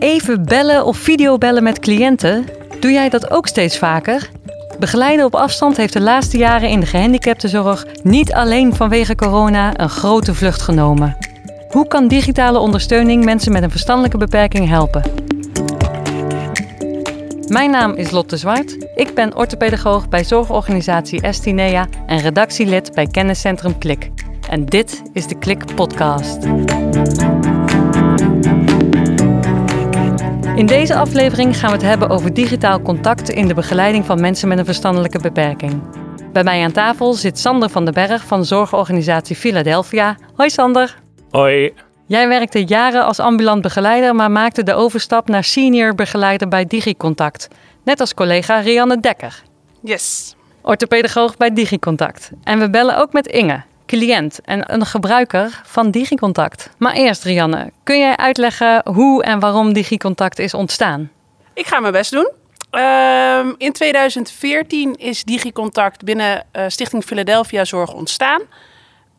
Even bellen of videobellen met cliënten? Doe jij dat ook steeds vaker? Begeleiden op afstand heeft de laatste jaren in de gehandicaptenzorg niet alleen vanwege corona een grote vlucht genomen. Hoe kan digitale ondersteuning mensen met een verstandelijke beperking helpen? Mijn naam is Lotte Zwart. Ik ben orthopedagoog bij zorgorganisatie Estinea en redactielid bij kenniscentrum Klik. En dit is de Klik Podcast. In deze aflevering gaan we het hebben over digitaal contact in de begeleiding van mensen met een verstandelijke beperking. Bij mij aan tafel zit Sander van den Berg van zorgorganisatie Philadelphia. Hoi Sander. Hoi. Jij werkte jaren als ambulant begeleider, maar maakte de overstap naar senior begeleider bij DigiContact. Net als collega Rianne Dekker. Yes. Orthopedagoog bij DigiContact. En we bellen ook met Inge, cliënt en een gebruiker van DigiContact. Maar eerst Rianne, kun jij uitleggen hoe en waarom DigiContact is ontstaan? Ik ga mijn best doen. Ehm, in 2014 is DigiContact binnen uh, Stichting Philadelphia Zorg ontstaan.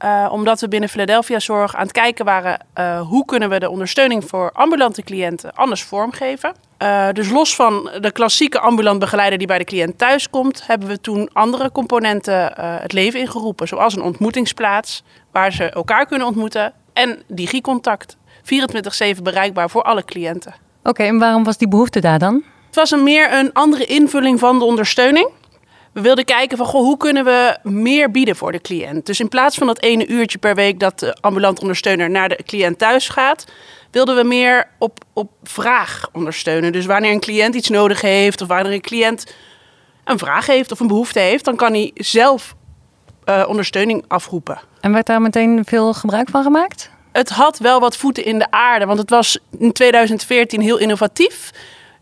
Uh, omdat we binnen Philadelphia Zorg aan het kijken waren uh, hoe kunnen we de ondersteuning voor ambulante cliënten anders vormgeven. Uh, dus los van de klassieke ambulant begeleider die bij de cliënt thuis komt, hebben we toen andere componenten het leven ingeroepen. Zoals een ontmoetingsplaats waar ze elkaar kunnen ontmoeten en digicontact. 24-7 bereikbaar voor alle cliënten. Oké, okay, en waarom was die behoefte daar dan? Het was een meer een andere invulling van de ondersteuning. We wilden kijken van goh, hoe kunnen we meer bieden voor de cliënt. Dus in plaats van dat ene uurtje per week dat de ambulant ondersteuner naar de cliënt thuis gaat, wilden we meer op, op vraag ondersteunen. Dus wanneer een cliënt iets nodig heeft of wanneer een cliënt een vraag heeft of een behoefte heeft, dan kan hij zelf uh, ondersteuning afroepen. En werd daar meteen veel gebruik van gemaakt? Het had wel wat voeten in de aarde, want het was in 2014 heel innovatief.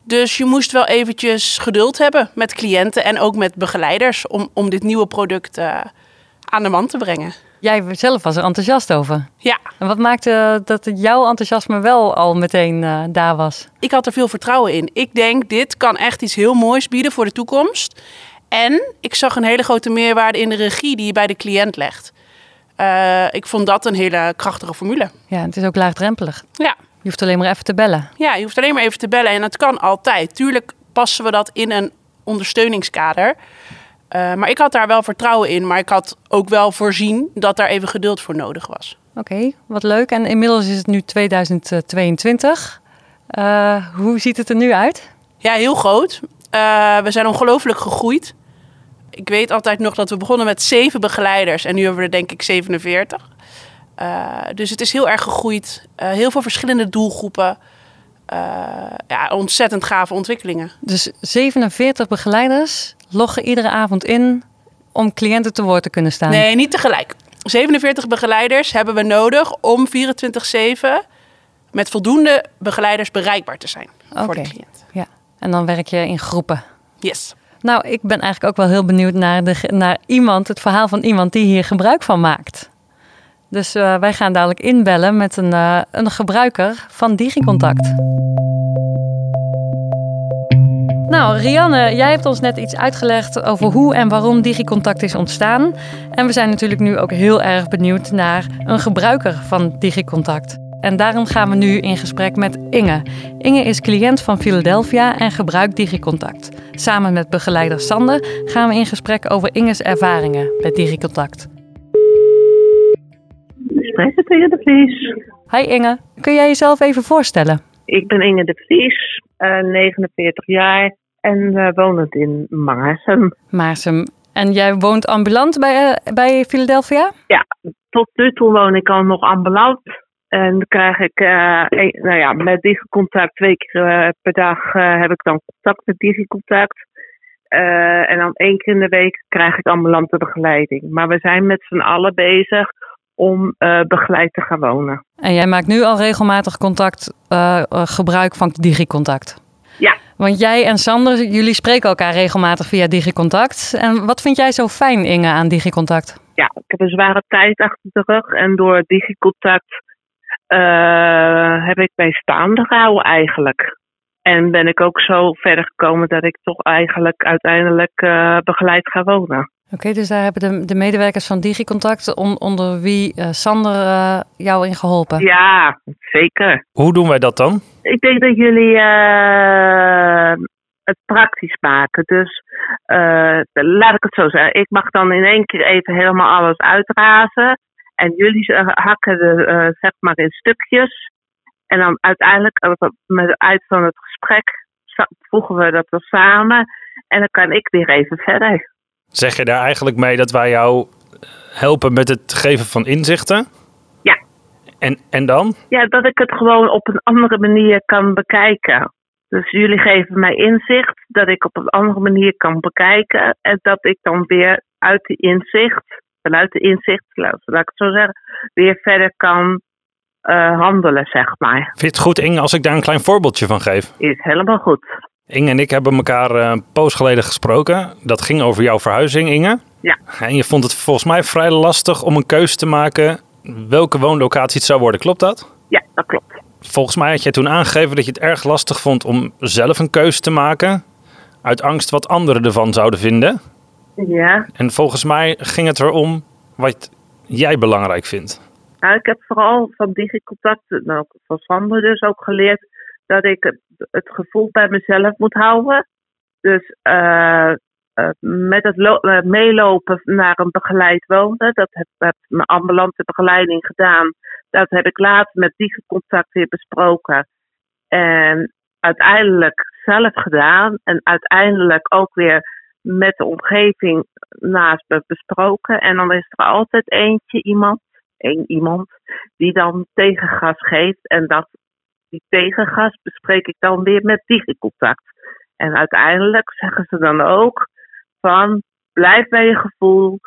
Dus je moest wel eventjes geduld hebben met cliënten en ook met begeleiders om, om dit nieuwe product uh, aan de man te brengen. Jij zelf was er enthousiast over. Ja. En wat maakte dat jouw enthousiasme wel al meteen uh, daar was? Ik had er veel vertrouwen in. Ik denk, dit kan echt iets heel moois bieden voor de toekomst. En ik zag een hele grote meerwaarde in de regie die je bij de cliënt legt. Uh, ik vond dat een hele krachtige formule. Ja, het is ook laagdrempelig. Ja. Je hoeft alleen maar even te bellen. Ja, je hoeft alleen maar even te bellen en dat kan altijd. Tuurlijk passen we dat in een ondersteuningskader. Uh, maar ik had daar wel vertrouwen in, maar ik had ook wel voorzien dat daar even geduld voor nodig was. Oké, okay, wat leuk. En inmiddels is het nu 2022. Uh, hoe ziet het er nu uit? Ja, heel groot. Uh, we zijn ongelooflijk gegroeid. Ik weet altijd nog dat we begonnen met zeven begeleiders en nu hebben we er denk ik 47. Uh, dus het is heel erg gegroeid. Uh, heel veel verschillende doelgroepen. Uh, ja, ontzettend gave ontwikkelingen. Dus 47 begeleiders loggen iedere avond in om cliënten te woord te kunnen staan? Nee, niet tegelijk. 47 begeleiders hebben we nodig om 24-7 met voldoende begeleiders bereikbaar te zijn okay. voor de cliënt. Ja, en dan werk je in groepen? Yes. Nou, ik ben eigenlijk ook wel heel benieuwd naar, de, naar iemand, het verhaal van iemand die hier gebruik van maakt. Dus uh, wij gaan dadelijk inbellen met een, uh, een gebruiker van DigiContact. Nou, Rianne, jij hebt ons net iets uitgelegd over hoe en waarom DigiContact is ontstaan. En we zijn natuurlijk nu ook heel erg benieuwd naar een gebruiker van DigiContact. En daarom gaan we nu in gesprek met Inge. Inge is cliënt van Philadelphia en gebruikt DigiContact. Samen met begeleider Sander gaan we in gesprek over Inge's ervaringen met DigiContact spreken tegen de Vries. Hi Inge, kun jij jezelf even voorstellen? Ik ben Inge de Vries, uh, 49 jaar en wonend in Maarsum. Maarsum. En jij woont ambulant bij, uh, bij Philadelphia? Ja, tot nu toe woon ik al nog ambulant. En dan krijg ik, een, nou ja, met DigiContact twee keer per dag heb ik dan contact met DigiContact. en dan één keer in de week krijg ik ambulante begeleiding. Maar we zijn met z'n allen bezig om uh, begeleid te gaan wonen. En jij maakt nu al regelmatig contact, uh, gebruik van DigiContact? Ja. Want jij en Sander, jullie spreken elkaar regelmatig via DigiContact. En wat vind jij zo fijn, Inge, aan DigiContact? Ja, ik heb een zware tijd achter de rug. En door DigiContact uh, heb ik mij staande gehouden eigenlijk. En ben ik ook zo verder gekomen dat ik toch eigenlijk uiteindelijk begeleid ga wonen. Oké, okay, dus daar hebben de, de medewerkers van DigiContact, on, onder wie uh, Sander uh, jou in geholpen? Ja, zeker. Hoe doen wij dat dan? Ik denk dat jullie uh, het praktisch maken. Dus uh, laat ik het zo zeggen. Ik mag dan in één keer even helemaal alles uitrazen. En jullie hakken de, zeg maar in stukjes. En dan uiteindelijk, met het uit van het gesprek, voegen we dat er samen. En dan kan ik weer even verder. Zeg je daar eigenlijk mee dat wij jou helpen met het geven van inzichten? Ja. En, en dan? Ja, dat ik het gewoon op een andere manier kan bekijken. Dus jullie geven mij inzicht dat ik op een andere manier kan bekijken. En dat ik dan weer uit de inzicht, vanuit de inzicht, laat ik het zo zeggen, weer verder kan uh, handelen, zeg maar. Vind je het goed, Inge, als ik daar een klein voorbeeldje van geef? Is helemaal goed. Inge en ik hebben elkaar uh, een poos geleden gesproken. Dat ging over jouw verhuizing, Inge. Ja. En je vond het volgens mij vrij lastig om een keuze te maken welke woonlocatie het zou worden. Klopt dat? Ja, dat klopt. Volgens mij had jij toen aangegeven dat je het erg lastig vond om zelf een keuze te maken. Uit angst wat anderen ervan zouden vinden. Ja. En volgens mij ging het erom wat jij belangrijk vindt. Nou, ik heb vooral van DigiContact, nou, van Sander dus ook geleerd dat ik het, gevoel bij mezelf moet houden. Dus uh, uh, met het uh, meelopen naar een begeleid wonen, dat heb, heb mijn ambulante begeleiding gedaan. Dat heb ik later met DigiContact weer besproken. En uiteindelijk zelf gedaan. En uiteindelijk ook weer met de omgeving naast me besproken. En dan is er altijd eentje, iemand, één iemand, die dan tegengas geeft. En dat, die tegengas bespreek ik dan weer met DigiContact. En uiteindelijk zeggen ze dan ook van blijf bij je gevoel.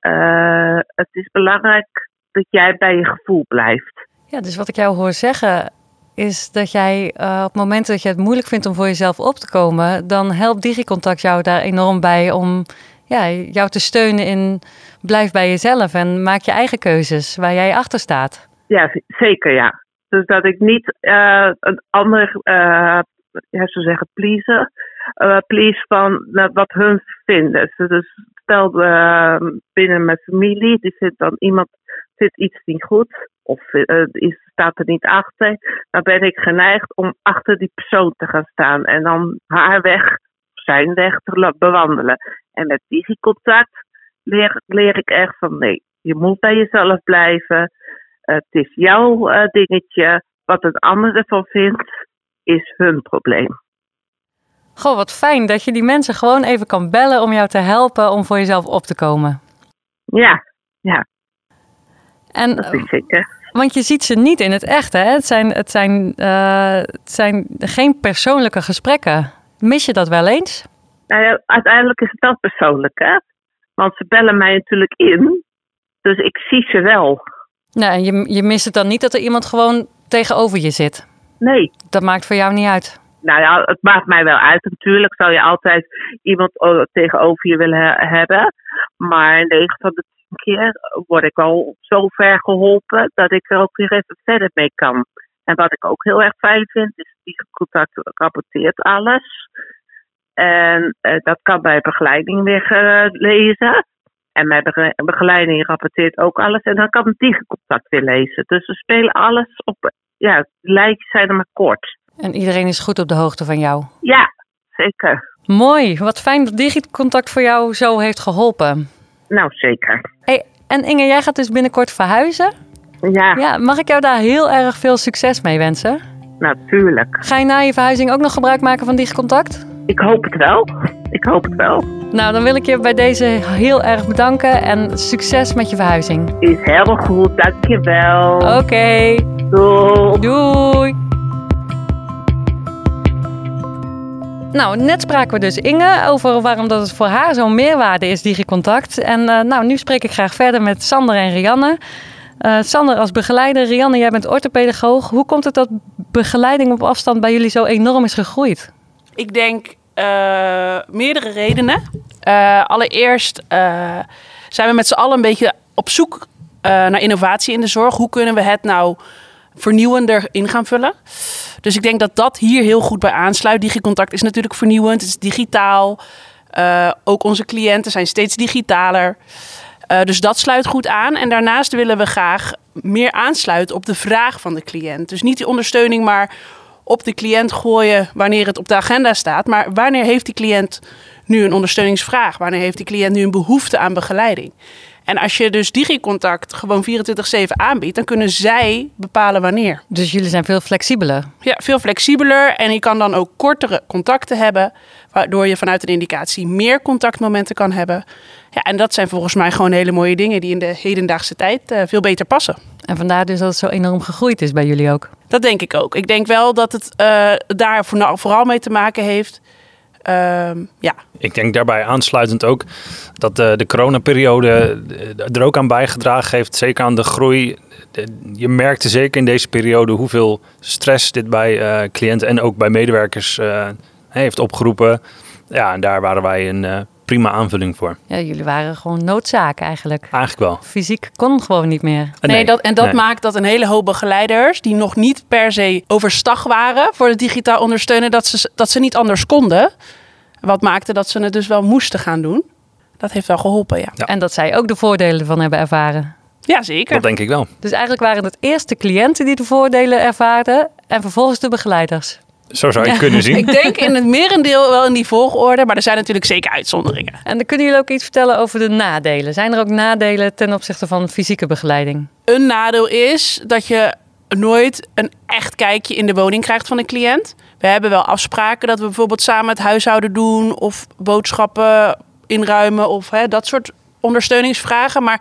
Uh, het is belangrijk dat jij bij je gevoel blijft. Ja, dus wat ik jou hoor zeggen is dat jij uh, op momenten dat je het moeilijk vindt om voor jezelf op te komen, dan helpt DigiContact jou daar enorm bij om ja, jou te steunen in blijf bij jezelf en maak je eigen keuzes waar jij achter staat. Ja, zeker ja. Dus dat ik niet uh, een ander, uh, ja, zo zeggen, pleasen, uh, please van wat hun vinden. Dus stel binnen mijn familie, die vindt dan iemand zit iets niet goed of uh, staat er niet achter, dan ben ik geneigd om achter die persoon te gaan staan en dan haar weg, zijn weg te bewandelen. En met digicontact leer, leer ik echt van nee, je moet bij jezelf blijven. Het is jouw uh, dingetje. Wat het ander ervan vindt, is hun probleem. Goh, wat fijn dat je die mensen gewoon even kan bellen om jou te helpen om voor jezelf op te komen. Ja, ja. En, dat is zeker. Want je ziet ze niet in het echt, hè? Het zijn, het zijn, uh, het zijn geen persoonlijke gesprekken. Mis je dat wel eens? Nou ja, uiteindelijk is het wel persoonlijk, hè? Want ze bellen mij natuurlijk in. Dus ik zie ze wel. Nou, je, je mist het dan niet dat er iemand gewoon tegenover je zit? Nee. Dat maakt voor jou niet uit? Nou ja, het maakt mij wel uit. Natuurlijk zou je altijd iemand tegenover je willen hebben. Maar 9 van de 10 keer word ik al zo ver geholpen dat ik er ook weer even verder mee kan. En wat ik ook heel erg fijn vind, is die contact rapporteert alles. En uh, dat kan bij begeleiding weer gelezen. En mijn begeleiding rapporteert ook alles. En dan kan die contact weer lezen. Dus we spelen alles op. Ja, lijntjes zijn er maar kort. En iedereen is goed op de hoogte van jou? Ja, zeker. Mooi. Wat fijn dat Digicontact voor jou zo heeft geholpen. Nou, zeker. Hey, en Inge, jij gaat dus binnenkort verhuizen? Ja. ja. Mag ik jou daar heel erg veel succes mee wensen? Natuurlijk. Ga je na je verhuizing ook nog gebruik maken van Digicontact? Ik hoop het wel. Ik hoop het wel. Nou, dan wil ik je bij deze heel erg bedanken en succes met je verhuizing. Is helemaal goed, dankjewel. Oké. Okay. Doei. Doei. Nou, net spraken we dus Inge over waarom dat het voor haar zo'n meerwaarde is, DigiContact. En uh, nou, nu spreek ik graag verder met Sander en Rianne. Uh, Sander als begeleider, Rianne, jij bent orthopedagoog. Hoe komt het dat begeleiding op afstand bij jullie zo enorm is gegroeid? Ik denk uh, meerdere redenen. Uh, allereerst uh, zijn we met z'n allen een beetje op zoek naar innovatie in de zorg. Hoe kunnen we het nou vernieuwender in gaan vullen? Dus ik denk dat dat hier heel goed bij aansluit. Digicontact is natuurlijk vernieuwend, het is digitaal. ook onze cliënten zijn steeds digitaler. dus dat sluit goed aan. En daarnaast willen we graag meer aansluiten op de vraag van de cliënt. Dus niet die ondersteuning, maar op de cliënt gooien wanneer het op de agenda staat. Maar wanneer heeft die cliënt nu een ondersteuningsvraag? Wanneer heeft die cliënt nu een behoefte aan begeleiding? En als je dus digicontact gewoon 24-7 aanbiedt, dan kunnen zij bepalen wanneer. Dus jullie zijn veel flexibeler. Ja, veel flexibeler en je kan dan ook kortere contacten hebben, waardoor je vanuit een indicatie meer contactmomenten kan hebben. Ja, en dat zijn volgens mij gewoon hele mooie dingen die in de hedendaagse tijd uh, veel beter passen. En vandaar dus dat het zo enorm gegroeid is bij jullie ook. Dat denk ik ook. Ik denk wel dat het uh, daar vooral mee te maken heeft Ehm, ja. Ik denk daarbij aansluitend ook dat de, de coronaperiode er ook aan bijgedragen heeft. Zeker aan de groei. Je merkte zeker in deze periode hoeveel stress dit bij uh, cliënten en ook bij medewerkers uh, heeft opgeroepen. Ja, en daar waren wij een uh, prima aanvulling voor. Ja, jullie waren gewoon noodzaak eigenlijk. Eigenlijk wel. Fysiek kon gewoon niet meer. Nee, nee dat, en dat maakt dat een hele hoop begeleiders die nog niet per se overstag waren voor het digitaal ondersteunen, dat ze, dat ze niet anders konden. Wat maakte dat ze het dus wel moesten gaan doen. Dat heeft wel geholpen, ja. En dat zij ook de voordelen van hebben ervaren. Ja, zeker. Dat denk ik wel. Dus eigenlijk waren het eerst de cliënten die de voordelen ervaarden en vervolgens de begeleiders. Zo zou je kunnen zien. Ik denk in het merendeel wel in die volgorde, maar er zijn natuurlijk zeker uitzonderingen. En dan kunnen jullie ook iets vertellen over de nadelen. Zijn er ook nadelen ten opzichte van fysieke begeleiding? Een nadeel is dat je nooit een echt kijkje in de woning krijgt van een cliënt. We hebben wel afspraken dat we bijvoorbeeld samen het huishouden doen of boodschappen inruimen of hè, dat soort ondersteuningsvragen. Maar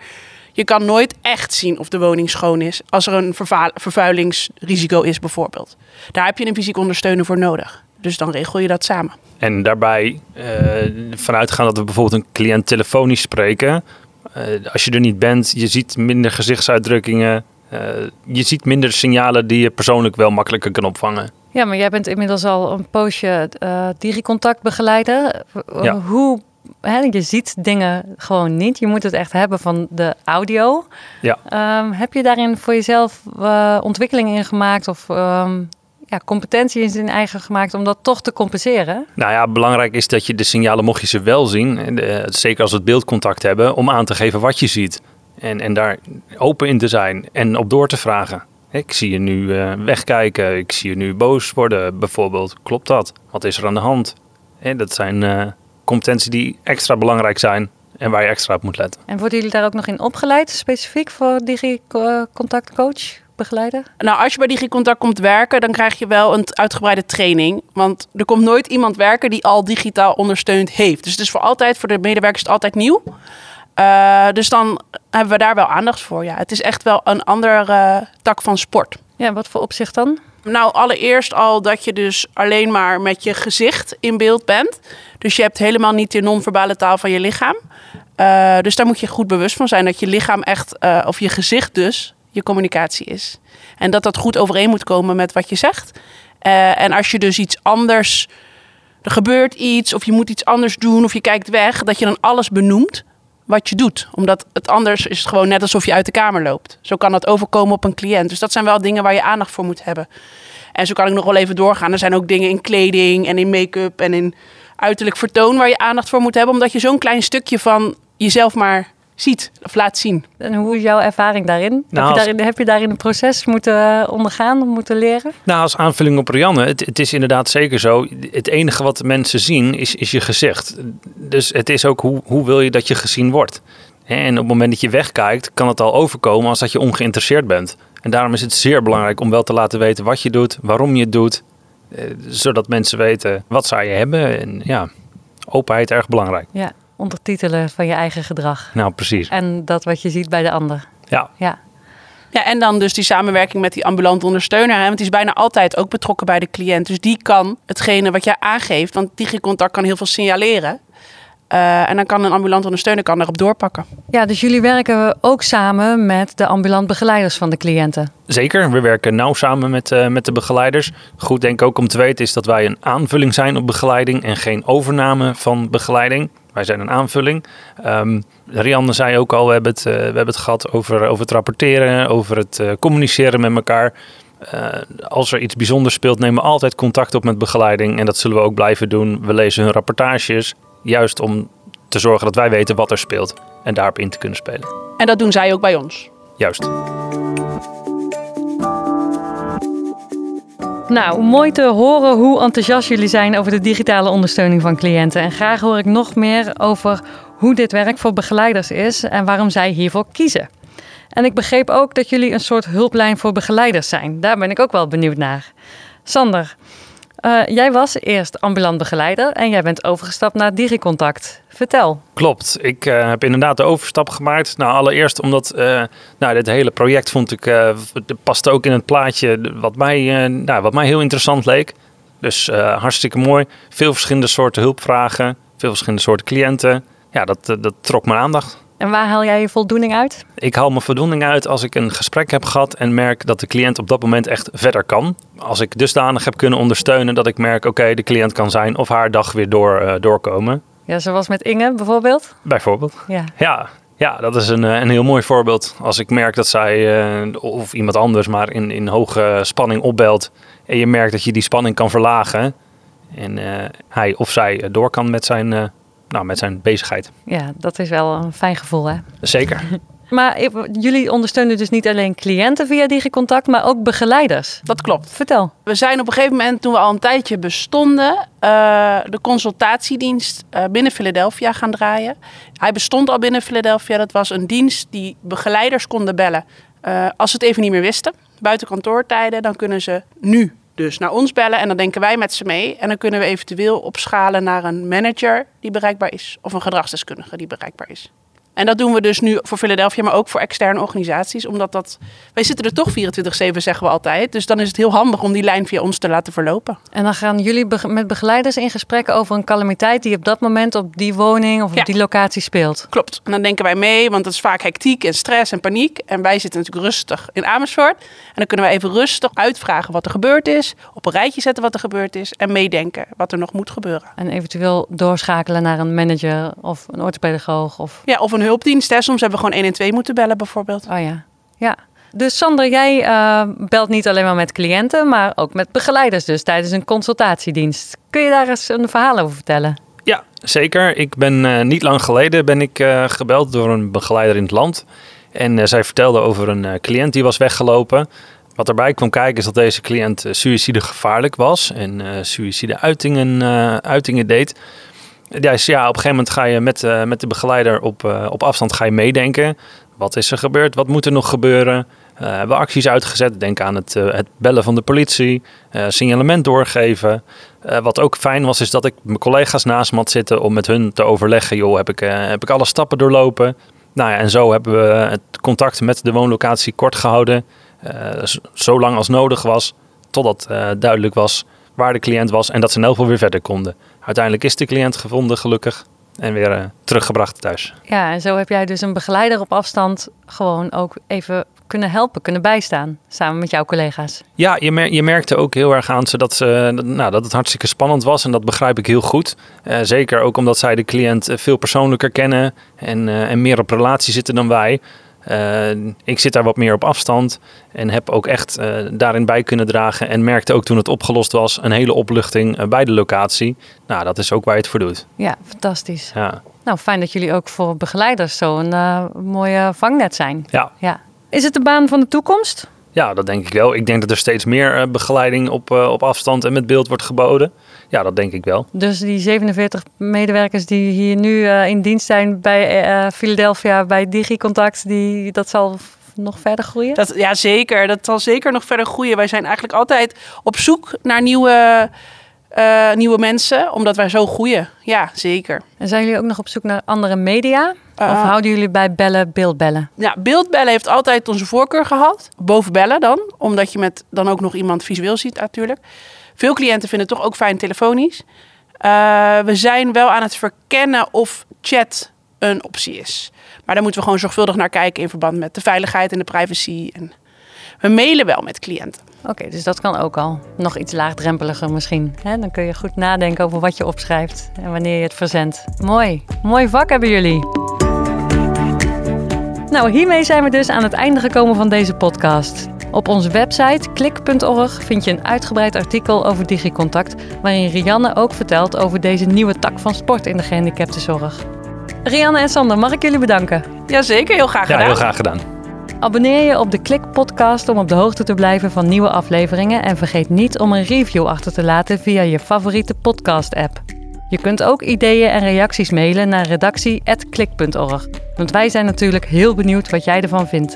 je kan nooit echt zien of de woning schoon is als er een vervuilingsrisico is bijvoorbeeld. Daar heb je een fysiek ondersteuner voor nodig. Dus dan regel je dat samen. En daarbij uh, vanuitgaan dat we bijvoorbeeld een cliënt telefonisch spreken. Uh, als je er niet bent, je ziet minder gezichtsuitdrukkingen. Uh, je ziet minder signalen die je persoonlijk wel makkelijker kan opvangen. Ja, maar jij bent inmiddels al een poosje uh, digicontact begeleider. Ja. Hoe, hè, je ziet dingen gewoon niet. Je moet het echt hebben van de audio. Ja. Um, heb je daarin voor jezelf uh, ontwikkelingen in gemaakt of um, ja, competenties in eigen gemaakt om dat toch te compenseren? Nou ja, belangrijk is dat je de signalen, mocht je ze wel zien, uh, zeker als we het beeldcontact hebben, om aan te geven wat je ziet. En, en daar open in te zijn en op door te vragen. Ik zie je nu uh, wegkijken, ik zie je nu boos worden bijvoorbeeld. Klopt dat? Wat is er aan de hand? Dat zijn competenties die extra belangrijk zijn en waar je extra op moet letten. En worden jullie daar ook nog in opgeleid, specifiek voor digicontactcoach? Begeleider? Nou, als je bij DigiContact komt werken, dan krijg je wel een uitgebreide training. Want er komt nooit iemand werken die al digitaal ondersteund heeft. Dus het is voor altijd, voor de medewerkers, het altijd nieuw. Uh, dus dan hebben we daar wel aandacht voor. Ja. Het is echt wel een andere tak van sport. Ja, wat voor opzicht dan? Nou, allereerst al dat je dus alleen maar met je gezicht in beeld bent. Dus je hebt helemaal niet de non-verbale taal van je lichaam. Uh, dus daar moet je goed bewust van zijn dat je lichaam echt, uh, of je gezicht dus, je communicatie is. En dat dat goed overeen moet komen met wat je zegt. Uh, en als je dus iets anders, er gebeurt iets, of je moet iets anders doen, of je kijkt weg, dat je dan alles benoemt wat je doet. Omdat het anders is het gewoon net alsof je uit de kamer loopt. Zo kan dat overkomen op een cliënt. Dus dat zijn wel dingen waar je aandacht voor moet hebben. En zo kan ik nog wel even doorgaan. Er zijn ook dingen in kleding en in make-up en in uiterlijk vertoon waar je aandacht voor moet hebben. Omdat je zo'n klein stukje van jezelf maar ziet of laat zien. En hoe is jouw ervaring daarin? Nou, heb, je daarin heb je daarin een proces moeten eh, ondergaan, moeten leren? Nou, als aanvulling op Rianne, het, het, is inderdaad zeker zo. Het enige wat mensen zien is, is je gezicht. Dus het is ook hoe, hoe wil je dat je gezien wordt. En op het moment dat je wegkijkt, kan het al overkomen als dat je ongeïnteresseerd bent. En daarom is het zeer belangrijk om wel te laten weten wat je doet, waarom je het doet. Eh, zodat mensen weten wat zou je hebben. En ja, openheid erg belangrijk. Ja, ondertitelen van je eigen gedrag. Nou, precies. En dat wat je ziet bij de ander. Ja. ja. Ja, en dan dus die samenwerking met die ambulant ondersteuner. Hè? Want die is bijna altijd ook betrokken bij de cliënt. Dus die kan hetgene wat jij aangeeft, want digicontact kan heel veel signaleren. Uh, en dan kan een ambulant ondersteuner kan erop doorpakken. Ja, dus jullie werken ook samen met de ambulant begeleiders van de cliënten? Zeker, we werken nauw samen met, uh, met de begeleiders. Goed denk ik ook om te weten is dat wij een aanvulling zijn op begeleiding en geen overname van begeleiding. Wij zijn een aanvulling. Um, Rianne zei ook al, we hebben het, uh, we hebben het gehad over, over het rapporteren, over het uh, communiceren met elkaar. Uh, als er iets bijzonders speelt, nemen we altijd contact op met begeleiding. En dat zullen we ook blijven doen. We lezen hun rapportages, juist om te zorgen dat wij weten wat er speelt. En daarop in te kunnen spelen. En dat doen zij ook bij ons. Juist. Nou, mooi te horen hoe enthousiast jullie zijn over de digitale ondersteuning van cliënten. En graag hoor ik nog meer over hoe dit werk voor begeleiders is en waarom zij hiervoor kiezen. En ik begreep ook dat jullie een soort hulplijn voor begeleiders zijn. Daar ben ik ook wel benieuwd naar. Sander, uh, jij was eerst ambulant begeleider en jij bent overgestapt naar Digicontact. Vertel. Klopt, ik uh, heb inderdaad de overstap gemaakt. Nou, allereerst omdat uh, nou, dit hele project vond ik, paste ook in het plaatje wat mij, nou, wat mij heel interessant leek. Dus hartstikke mooi. Veel verschillende soorten hulpvragen, veel verschillende soorten cliënten. Ja, dat, dat trok mijn aandacht. En waar haal jij je voldoening uit? Ik haal mijn voldoening uit als ik een gesprek heb gehad en merk dat de cliënt op dat moment echt verder kan. Als ik dusdanig heb kunnen ondersteunen dat ik merk, oké, de cliënt kan zijn of haar dag weer door, uh, doorkomen. Ja, zoals met Inge bijvoorbeeld? Bijvoorbeeld. Ja. Ja, ja, dat is een, eh, een heel mooi voorbeeld. Als ik merk dat zij, uh, of iemand anders, maar in, in hoge spanning opbelt. En je merkt dat je die spanning kan verlagen. En uh, hij of zij door kan met zijn nou, met zijn bezigheid. Ja, dat is wel een fijn gevoel, hè? Zeker. Maar jullie ondersteunen dus niet alleen cliënten via DigiContact, maar ook begeleiders. Dat klopt. Vertel. We zijn op een gegeven moment, toen we al een tijdje bestonden, uh, de consultatiedienst uh, binnen Philadelphia gaan draaien. Hij bestond al binnen Philadelphia. Dat was een dienst die begeleiders konden bellen. Uh, als ze het even niet meer wisten, buiten kantoortijden, dan kunnen ze nu dus naar ons bellen en dan denken wij met ze mee. En dan kunnen we eventueel opschalen naar een manager die bereikbaar is. Of een gedragsdeskundige die bereikbaar is. En dat doen we dus nu voor Philadelphia, maar ook voor externe organisaties. Omdat dat, wij zitten er toch 24-7, zeggen we altijd. Dus dan is het heel handig om die lijn via ons te laten verlopen. En dan gaan jullie met begeleiders in gesprek over een calamiteit die op dat moment op die woning of op die locatie speelt. Klopt. En dan denken wij mee, want het is vaak hectiek en stress en paniek. En wij zitten natuurlijk rustig in Amersfoort. En dan kunnen we even rustig uitvragen wat er gebeurd is. Op een rijtje zetten wat er gebeurd is. En meedenken wat er nog moet gebeuren. En eventueel doorschakelen naar een manager of een orthopedagoog. Of... Ja, of een hulpdienst. Hè. Soms hebben we gewoon 112 moeten bellen bijvoorbeeld. Oh ja, ja. Dus Sander, jij uh, belt niet alleen maar met cliënten, maar ook met begeleiders dus tijdens een consultatiedienst. Kun je daar eens een verhaal over vertellen? Ja, zeker. Ik ben uh, niet lang geleden ben ik uh, gebeld door een begeleider in het land. En zij vertelde over een cliënt die was weggelopen. Wat erbij kwam kijken is dat deze cliënt suïcide gevaarlijk was en suïcide uitingen, uitingen deed. Ja, op een gegeven moment ga je met, uh, met de begeleider op, uh, op afstand ga je meedenken. Wat is er gebeurd? Wat moet er nog gebeuren? Uh, we hebben acties uitgezet. Denk aan het, het bellen van de politie, signalement doorgeven. wat ook fijn was, is dat ik mijn collega's naast me had zitten om met hun te overleggen. Joh, heb ik, heb ik alle stappen doorlopen? Nou ja, en zo hebben we het contact met de woonlocatie kort gehouden. zo lang als nodig was, totdat duidelijk was waar de cliënt was en dat ze in elk geval weer verder konden. Uiteindelijk is de cliënt gevonden, gelukkig. En weer uh, teruggebracht thuis. Ja, en zo heb jij dus een begeleider op afstand gewoon ook even kunnen helpen, kunnen bijstaan. Samen met jouw collega's. Ja, je, mer je merkte ook heel erg aan ze dat, ze, nou, dat het hartstikke spannend was. En dat begrijp ik heel goed. Uh, zeker ook omdat zij de cliënt veel persoonlijker kennen. En, uh, en meer op relatie zitten dan wij. Uh, ik zit daar wat meer op afstand en heb ook echt uh, daarin bij kunnen dragen. En merkte ook toen het opgelost was een hele opluchting uh, bij de locatie. Nou, dat is ook waar je het voor doet. Ja, fantastisch. Ja. Nou, fijn dat jullie ook voor begeleiders zo een mooie vangnet zijn. Ja. ja. Is het de baan van de toekomst? Ja, dat denk ik wel. Ik denk dat er steeds meer begeleiding op, op afstand en met beeld wordt geboden. Ja, dat denk ik wel. Dus die 47 medewerkers die hier nu uh, in dienst zijn bij uh, Philadelphia, bij DigiContact, die, dat zal nog verder groeien? Dat, ja, zeker. Dat zal zeker nog verder groeien. Wij zijn eigenlijk altijd op zoek naar nieuwe, uh, nieuwe mensen, omdat wij zo groeien. Ja, zeker. En zijn jullie ook nog op zoek naar andere media? of houden jullie bij bellen, beeldbellen? Ja, beeldbellen heeft altijd onze voorkeur gehad. Boven bellen dan, omdat je met dan ook nog iemand visueel ziet natuurlijk. Veel cliënten vinden het toch ook fijn telefonisch. Uh, we zijn wel aan het verkennen of chat een optie is. Maar daar moeten we gewoon zorgvuldig naar kijken in verband met de veiligheid en de privacy. En we mailen wel met cliënten. Oké, dus dat kan ook al. Nog iets laagdrempeliger misschien. Dan kun je goed nadenken over wat je opschrijft en wanneer je het verzendt. Mooi. Mooi vak hebben jullie. Nou, hiermee zijn we dus aan het einde gekomen van deze podcast. Op onze website klik.org vind je een uitgebreid artikel over DigiContact, waarin Rianne ook vertelt over deze nieuwe tak van sport in de gehandicaptenzorg. Rianne en Sander, mag ik jullie bedanken? Jazeker, heel graag gedaan. Ja, heel graag gedaan. Abonneer je op de Klik podcast om op de hoogte te blijven van nieuwe afleveringen en vergeet niet om een review achter te laten via je favoriete podcast app. Je kunt ook ideeën en reacties mailen naar redactie@klik.org, want wij zijn natuurlijk heel benieuwd wat jij ervan vindt.